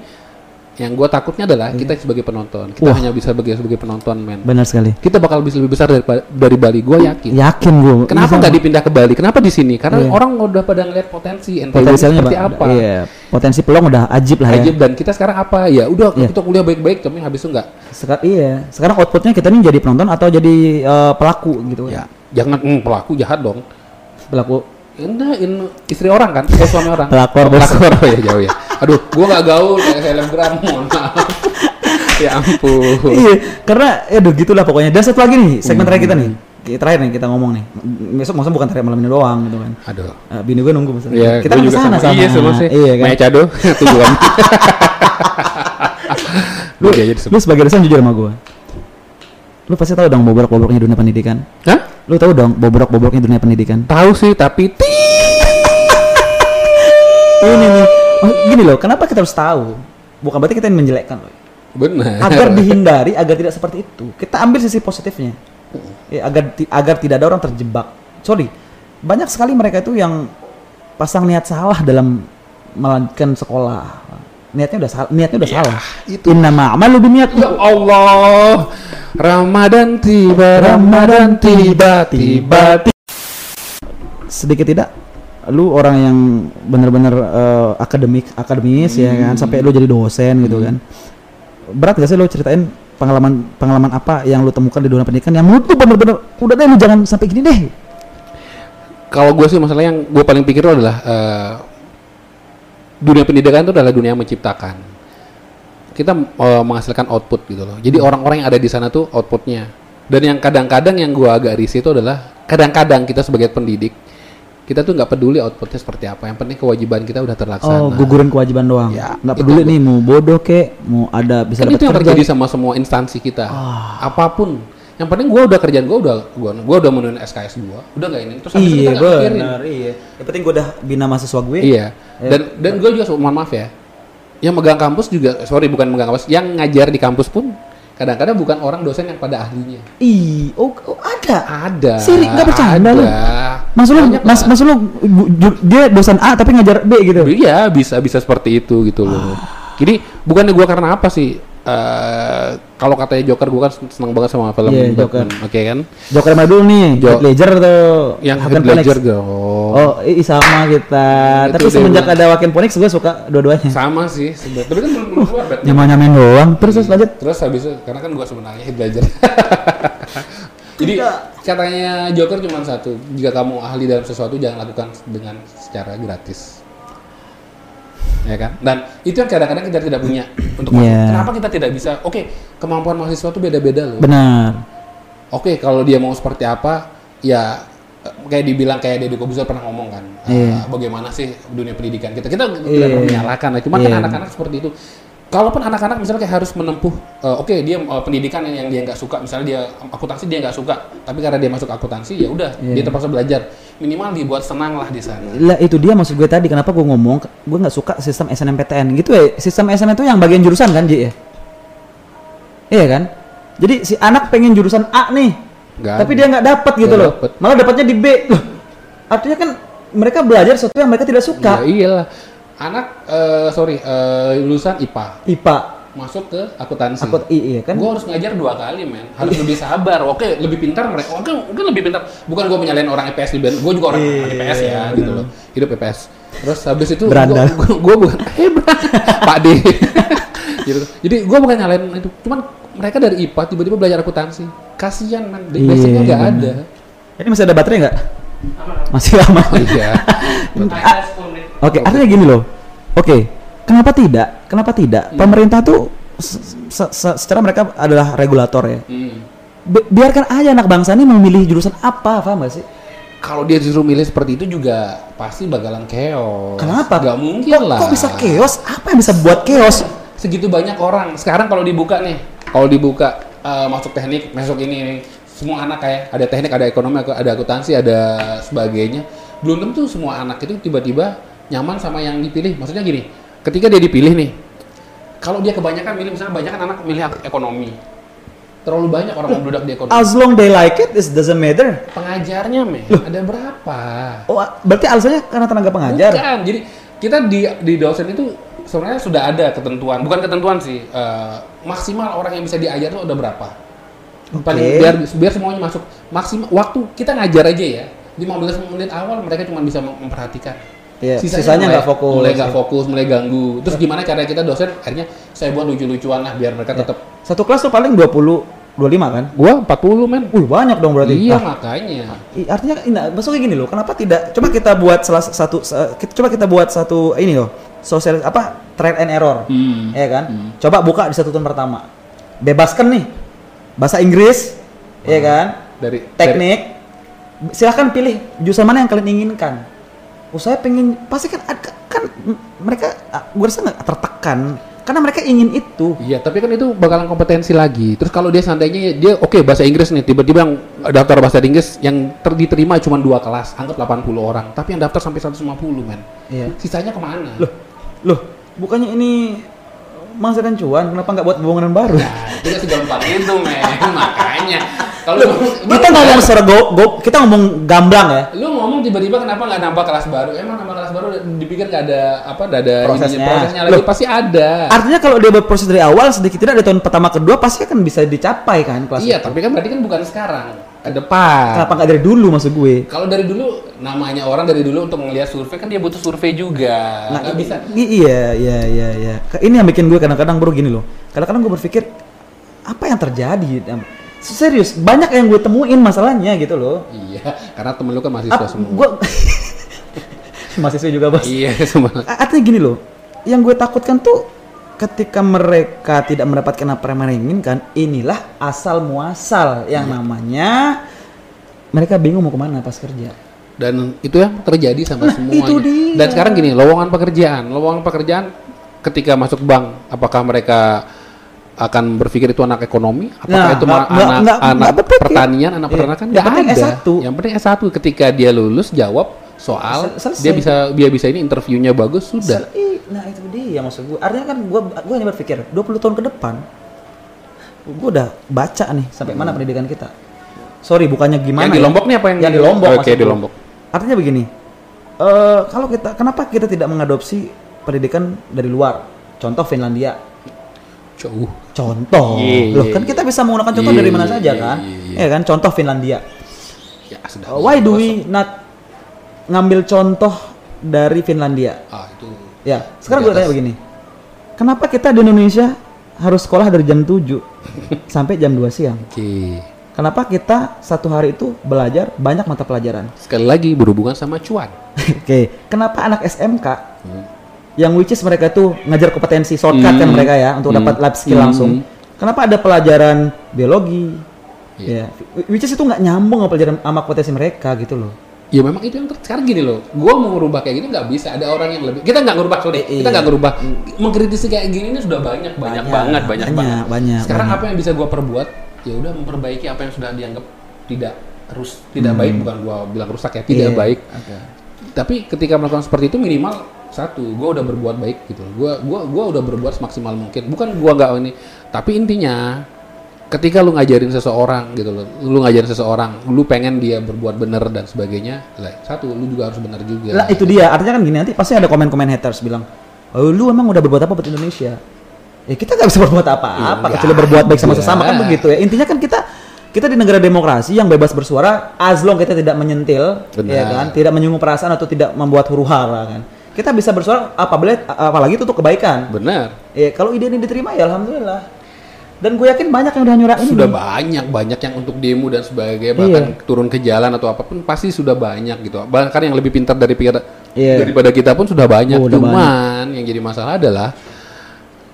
yang gue takutnya adalah kita sebagai penonton kita Wah. hanya bisa sebagai sebagai penonton men Benar sekali. kita bakal bisa lebih besar dari, dari Bali gue yakin Yakin gue. kenapa nggak dipindah ke Bali kenapa di sini karena Iya. orang udah pada ngeliat potensi NTB potensialnya seperti apa Iya, potensi peluang udah ajib lah ya. Ajib dan kita sekarang apa ya udah Iya. kita kuliah baik-baik tapi habis itu enggak Sekarang iya. Sekarang outputnya kita nih jadi penonton atau jadi eh, pelaku gitu ya jangan hmm, pelaku jahat dong Pelaku. Ini in, istri orang kan eh suami orang Pelakor, Oh, pelakor oh, ya jauh ya aduh gua nggak gaul kayak selebgram mohon maaf ya ampun iya, karena aduh gitulah pokoknya. Dan satu lagi nih, segmen Hmm. terakhir kita nih. Ki- Terakhir nih kita ngomong nih. Besok maksudnya bukan terakhir malam ini doang gitu kan. aduh Eh, bini gue nunggu misalnya. ya kita kan juga ke sana sama. iya sama sih Iya kan. Maya Cado tujuan Lu, lu sebagai dosen jujur sama gue. Lu pasti tahu dong bobrok-bobroknya dunia pendidikan. Hah? Lu tahu dong bobrok-bobroknya dunia pendidikan. tahu sih tapi Ini nih. Oh, gini loh, kenapa kita harus tahu? Bukan berarti kita yang menjelekkan loh. benar Agar dihindari, agar tidak seperti itu. Kita ambil sisi positifnya. Ya, agar agar tidak ada orang terjebak. Sorry, banyak sekali mereka itu yang pasang niat salah dalam melanjutkan sekolah. Niatnya udah salah, niatnya udah salah. itu. Inna ma'amalu biniat. Ya Allah, Ramadan tiba, Ramadan tiba, tiba, tiba. sedikit tidak lu orang yang benar-benar eh, akademik akademis ya kan sampai lu jadi dosen gitu kan berat gak sih lu ceritain pengalaman pengalaman apa yang lu temukan di dunia pendidikan yang menurut lu bener-bener udah deh lu jangan sampai gini deh Kalau gue sih masalah yang gue paling pikir adalah eh, dunia pendidikan itu adalah dunia yang menciptakan. Kita eh, menghasilkan output gitu loh. Jadi orang-orang yang ada di sana tuh outputnya. Dan yang kadang-kadang yang gue agak risih itu adalah kadang-kadang kita sebagai pendidik kita tuh nggak peduli outputnya seperti apa. Yang penting kewajiban kita udah terlaksana. oh gugurin kewajiban doang Ya, nggak peduli gua- nih mau bodoh kek mau ada bisa kan itu yang terjadi sama semua instansi kita. Ah. Apa pun. Yang penting gue udah kerjaan gue udah gua, gua udah menuin SKS gue, udah nggak ini. Terus iya benar iya yang penting gue udah bina mahasiswa gue Iya. Dan dan gue juga mohon maaf ya. Yang megang kampus juga sorry bukan megang kampus, yang ngajar di kampus pun kadang-kadang bukan orang dosen yang pada ahlinya. ih oh, oh, ada Ada. Siri, nggak bercanda lu. ada. maksud lu mas maksud lu dia dosen A tapi ngajar B gitu Iya, bisa bisa seperti itu gitu loh. Jadi bukannya gua karena apa sih? Eh, kalau katanya Joker gua kan seneng banget sama film Iya, Joker. Oke kan? Joker mana dulu nih? Jo- Heath Ledger atau Yang Joaquin Heath? Ledger dong. Oh, i sama kita. Hmm, Tapi itu semenjak ada Joaquin Phoenix gue suka dua-duanya. Sama sih, sebenarnya. Tapi kan belum keluar Batman. Nyaman-nyamain doang. Terus terus lanjut. Terus habis itu karena kan gua sebenarnya Heath Ledger. Jadi katanya Joker cuma satu, jika kamu ahli dalam sesuatu jangan lakukan dengan secara gratis. Ya kan? Dan itu yang kadang-kadang kita tidak punya untuk. Iya. Kenapa kita tidak bisa? Oke, kemampuan mahasiswa itu beda-beda loh. Benar. Oke, kalau dia mau seperti apa, ya eh, kayak dibilang kayak Deddy Kobuzer pernah ngomong kan, eh, Iya. bagaimana sih dunia pendidikan kita? Kita tidak pernah menyalahkan, ya. cuman kan anak-anak seperti itu. Kalaupun anak-anak misalnya kayak harus menempuh, eh, oke dia eh, pendidikan yang, yang dia nggak suka, misalnya dia akuntansi dia nggak suka, tapi karena dia masuk akuntansi ya udah Iya. dia terpaksa belajar. Minimal dibuat senang lah di sana. Lah itu dia maksud gue tadi kenapa gue ngomong gue nggak suka sistem SNMPTN gitu ya. Sistem SNM itu yang bagian jurusan kan, Ji ya? Iya kan? Jadi si anak pengen jurusan A nih, Nggak tapi ada. dia nggak dapat gitu Nggak loh. dapet. Malah dapatnya di B. Loh, artinya kan mereka belajar sesuatu yang mereka tidak suka. Ya iyalah. Anak eh, sorry eh, lulusan IPA IPA, masuk ke akuntansi. akut I, iya kan? Gue harus ngajar dua kali, men. Harus lebih sabar. Oke, lebih pintar mereka. Oke, mungkin lebih pintar. Bukan gue menyalain orang IPS di Gue juga orang Iya, IPS ya, gitu loh. Hidup IPS. Terus habis itu gue bukan eh berandal. Pak D. gitu. Jadi gue bukan nyalain itu. Cuman mereka dari IPA tiba-tiba belajar akuntansi. Kasian, men. Iya, Basicnya nggak bener. ada. Ini masih ada baterai nggak? Masih lama. Oh, iya. Ah, Oke, artinya gini loh. Oke, kenapa tidak? Kenapa tidak? Pemerintah tuh se- se- se- secara mereka adalah regulator ya. Hmm. Bi- biarkan aja anak bangsa ini memilih jurusan apa, paham gak sih? Kalau dia disuruh milih seperti itu juga pasti bakalan chaos. Kenapa? Gak mungkin kok, lah. Kok bisa chaos? Apa yang bisa buat chaos? segitu banyak orang. Sekarang kalau dibuka nih, kalau dibuka eh, masuk teknik, masuk ini, ini, semua anak kayak ada teknik, ada ekonomi, ada akuntansi, ada sebagainya. Belum tentu semua anak itu tiba-tiba nyaman sama yang dipilih. Maksudnya gini, ketika dia dipilih nih, kalau dia kebanyakan milih misalnya banyak anak milih ekonomi, terlalu banyak orang membludak di ekonomi. As long they like it, it doesn't matter. Pengajarnya, men, ada berapa? Oh, berarti alasannya karena tenaga pengajar. Bukan. Jadi kita di di dosen itu sebenarnya sudah ada ketentuan, bukan ketentuan sih, eh, maksimal orang yang bisa diajar tuh udah berapa? Paling Oke. biar biar semuanya masuk maksimal waktu kita ngajar aja ya 15 menit awal mereka cuma bisa mem- memperhatikan. Iya, sisanya nggak fokus. Mulai nggak fokus, mulai ganggu. Terus gimana cara kita dosen akhirnya saya buat lucu-lucuan lah biar mereka tetap. Satu kelas tuh paling 20 25 kan? Gua 40 men. Wih, banyak dong berarti. Iya Ah, makanya. artinya nah, maksudnya gini loh, kenapa tidak coba kita buat salah satu sa- kita- coba kita buat satu ini loh, sosial apa? trial and error. Hmm. Ya kan? Coba buka di satu tahun pertama. Bebaskan nih bahasa Inggris, ya kan? Dari Teknik. Silahkan pilih jurusan mana yang kalian inginkan. Oh, saya pengen pasti kan kan mereka gue rasa nggak tertekan karena mereka ingin itu. Iya, tapi kan itu bakalan kompetensi lagi. Terus kalau dia seandainya dia oke bahasa Inggris nih, tiba-tiba yang daftar bahasa Inggris yang ter- diterima cuma dua kelas, anggap 80 orang, tapi yang daftar sampai 150 men. Iya. Sisanya ke mana? Loh, loh, bukannya ini menghasilkan cuan, kenapa nggak buat bangunan baru? Nah, itu segampang itu men, makanya. Kalau kita ngomong secara go, go, kita ngomong gamblang ya. lu ngomong tiba-tiba kenapa nggak nambah kelas baru? Emang nambah kelas baru dipikir nggak ada apa? Nggak ada Prosesnya. ininya, prosesnya lagi Loh. pasti ada. Artinya kalau dia berproses dari awal sedikit tidak di tahun pertama kedua pasti akan bisa dicapai kan kelas. Iya, tapi kan berarti kan bukan sekarang, ke depan. Kenapa nggak dari dulu maksud gue? Kalau dari dulu namanya orang dari dulu untuk melihat survei kan dia butuh survei juga. Nah, nggak i- bisa. i- iya, iya, iya, iya. Ini yang bikin gue kadang-kadang bro gini loh. Kadang-kadang gue berpikir apa yang terjadi? Serius, banyak yang gue temuin masalahnya gitu loh. Iya, karena temen lu kan mahasiswa Ap- semua. Gue mahasiswa juga bos. Iya, semua. A- Artinya gini loh, yang gue takutkan tuh ketika mereka tidak mendapatkan apa yang mereka inginkan, inilah asal muasal yang Iya. namanya mereka bingung mau ke mana pas kerja. Dan itu yang terjadi sama Nah, semuanya. itu dia. Dan sekarang gini, lowongan pekerjaan, lowongan pekerjaan ketika masuk bank, apakah mereka akan berpikir itu anak ekonomi, apakah Nah, itu nggak- anak nggak- anak berpikir. pertanian, anak Iya. peternakan, Yang nggak penting ada. S1. Yang penting S1 ketika dia lulus jawab soal, Sel- selesai. dia bisa dia bisa ini interviewnya bagus sudah. Sel- Nah itu dia maksud gue. Artinya kan gue gue hanya berpikir 20 tahun ke depan, gue udah baca nih sampai mana pendidikan kita. Sorry bukannya gimana? yang di ya. Lombok nih apa yang, Yang di Lombok. Oke, di. Lombok. Artinya begini, eh kalau kita kenapa kita tidak mengadopsi pendidikan dari luar? Contoh Finlandia. Jauh. Contoh, Iya, loh iya, kan iya. kita bisa menggunakan contoh Iya, dari mana iya, saja iya, kan? iya, iya. Ya kan, contoh Finlandia. Ya, sudah. Uh, why do we not ngambil contoh dari Finlandia? Ah, itu. Ya, sekarang gue tanya begini. Kenapa kita di Indonesia harus sekolah dari jam 7 sampai jam 2 siang? Oke. Kenapa kita satu hari itu belajar banyak mata pelajaran? Sekali lagi berhubungan sama cuan. Oke, kenapa anak SMK Hmm. yang which is mereka tuh ngajar kompetensi shortcut kan Hmm. mereka ya untuk Hmm. dapat life skill Hmm. langsung. Kenapa ada pelajaran biologi? Iya. Ya, which is itu nggak nyambung sama pelajaran sama kompetensi mereka gitu loh. Ya memang itu yang ter- sekarang gini loh, gua mau ngerubah kayak gini nggak bisa. Ada orang yang lebih, kita nggak ngerubah sorry, Eh, kita nggak ngerubah. Mengkritisi kayak gini ini sudah banyak, banyak, Banyak, banget, banyak, banyak, banget. banyak, Sekarang banyak. apa yang bisa gua perbuat? Ya udah memperbaiki apa yang sudah dianggap tidak terus tidak baik, bukan gua bilang rusak ya, tidak Hmm. Iya, baik. oke. Tapi ketika melakukan seperti itu minimal satu, gua udah berbuat baik gitu. Gua gua gua udah berbuat semaksimal mungkin. Bukan gua nggak ini, tapi intinya ketika lu ngajarin seseorang gitu loh, lu ngajarin seseorang, lu pengen dia berbuat bener dan sebagainya, lah, satu lu juga harus benar juga. Lah itu dia, artinya kan gini nanti pasti ada komen-komen haters bilang, oh, lu emang udah berbuat apa buat Indonesia? Ya kita nggak bisa berbuat apa-apa, Iya, kecuali berbuat baik sama iya. sesama kan begitu ya. Intinya kan kita kita di negara demokrasi yang bebas bersuara, as long kita tidak menyentil, Benar. ya kan, tidak menyinggung perasaan atau tidak membuat huru hara kan. Kita bisa bersuara apabila apalagi itu untuk kebaikan. Benar. Ya kalau ide ini diterima ya alhamdulillah. Dan gue yakin banyak yang udah Sudah ini. banyak banyak yang untuk demo dan sebagainya bahkan Iya. turun ke jalan atau apa pun pasti sudah banyak gitu. Bahkan yang lebih pintar dari pikir Iya. daripada kita pun sudah banyak. Oh, udah Cuman yang jadi masalah adalah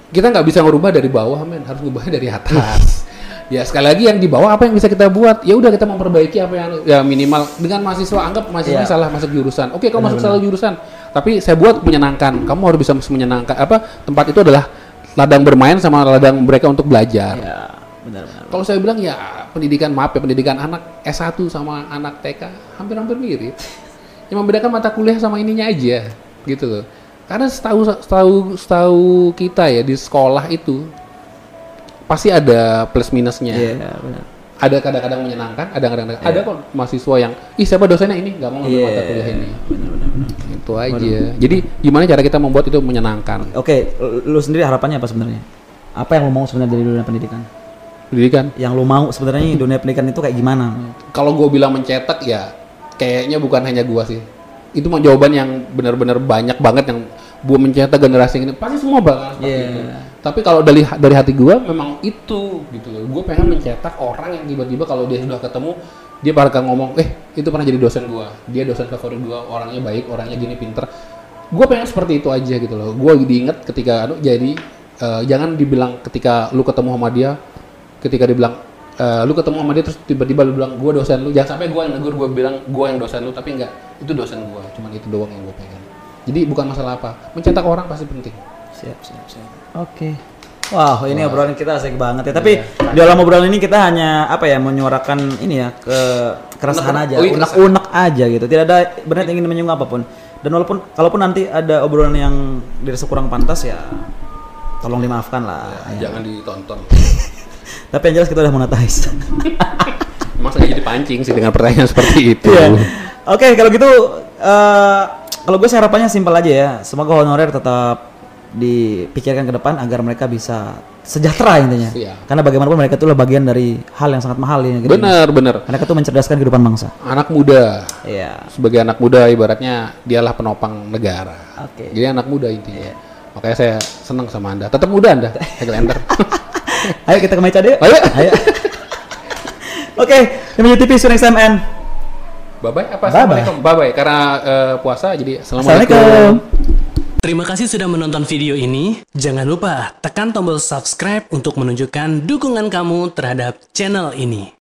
kita nggak bisa ngerubah dari bawah men, harus ngubahnya dari atas. ya sekali lagi yang di bawah apa yang bisa kita buat? Ya udah kita memperbaiki apa yang ya minimal dengan mahasiswa anggap mahasiswa Iya. salah masuk jurusan. Oke, kamu masuk salah jurusan, tapi saya buat menyenangkan. Kamu harus bisa menyenangkan apa tempat itu adalah ladang bermain sama ladang mereka untuk belajar. Ya, benar-benar. Kalau saya bilang ya pendidikan maaf ya pendidikan anak S1 sama anak TK hampir-hampir mirip. Yang membedakan mata kuliah sama ininya aja gitu loh. Karena setahu setahu setahu kita ya di sekolah itu pasti ada plus minusnya. Iya, benar. Ada kadang-kadang menyenangkan, ada kadang-kadang ada kok mahasiswa yang ih siapa dosennya ini nggak mau ngambil Iya. mata kuliah ini. Itu aja. Jadi gimana cara kita membuat itu menyenangkan? Oke, lu sendiri harapannya apa sebenarnya? Apa yang lu mau sebenarnya dari dunia pendidikan? Pendidikan. Yang lu mau sebenarnya dunia pendidikan itu kayak gimana? Kalau gue bilang mencetak ya kayaknya bukan hanya gua sih. Itu mah jawaban yang benar-benar banyak banget yang gua mencetak generasi ini pasti semua bakal Iya. itu. Tapi kalau dari dari hati gua memang itu gitu loh. Gue pengen mencetak orang yang tiba-tiba kalau dia sudah ketemu dia bakal ngomong, eh itu pernah jadi dosen gua. Dia dosen favorit gua, orangnya baik, orangnya gini pinter. Gue pengen seperti itu aja gitu loh. Gue diinget ketika anu jadi eh, jangan dibilang ketika lu ketemu sama dia ketika dibilang eh, lu ketemu sama dia terus tiba-tiba lu bilang gue dosen lu jangan sampai gue yang negur gue bilang gue yang dosen lu tapi enggak itu dosen gue cuman itu doang yang gue pengen jadi bukan masalah apa mencetak orang pasti penting Siap, siap, siap. Oke. Wah, ini obrolan kita asik banget ya. Tapi di dalam obrolan ini kita hanya apa ya menyuarakan ini ya ke keresahan aja, Oh, iya, unek-unek aja gitu. Tidak ada benar ingin menyinggung apa pun. Dan walaupun kalaupun nanti ada obrolan yang dirasa kurang pantas ya tolong dimaafkan lah. Ya. jangan ditonton Tapi yang jelas kita udah monetize. masa jadi pancing sih dengan pertanyaan seperti itu Iya. Oke, kalau gitu eh kalau gue sih harapannya simpel aja ya. Semoga honorer tetap dipikirkan ke depan agar mereka bisa sejahtera intinya. Iya. Karena bagaimanapun mereka itu adalah bagian dari hal yang sangat mahal ini. bener bener Mereka tuh mencerdaskan kehidupan bangsa. anak muda Iya. sebagai anak muda ibaratnya dialah penopang negara Oke. jadi anak muda intinya makanya saya senang sama anda tetap muda anda Highlander Ayo kita ke meja deh. Ayo. Ayo. Oke, ini TV Sun XMN. bye bye apa assalamualaikum bye bye karena eh, puasa jadi Assalamualaikum. Terima kasih sudah menonton video ini. Jangan lupa tekan tombol subscribe untuk menunjukkan dukungan kamu terhadap channel ini.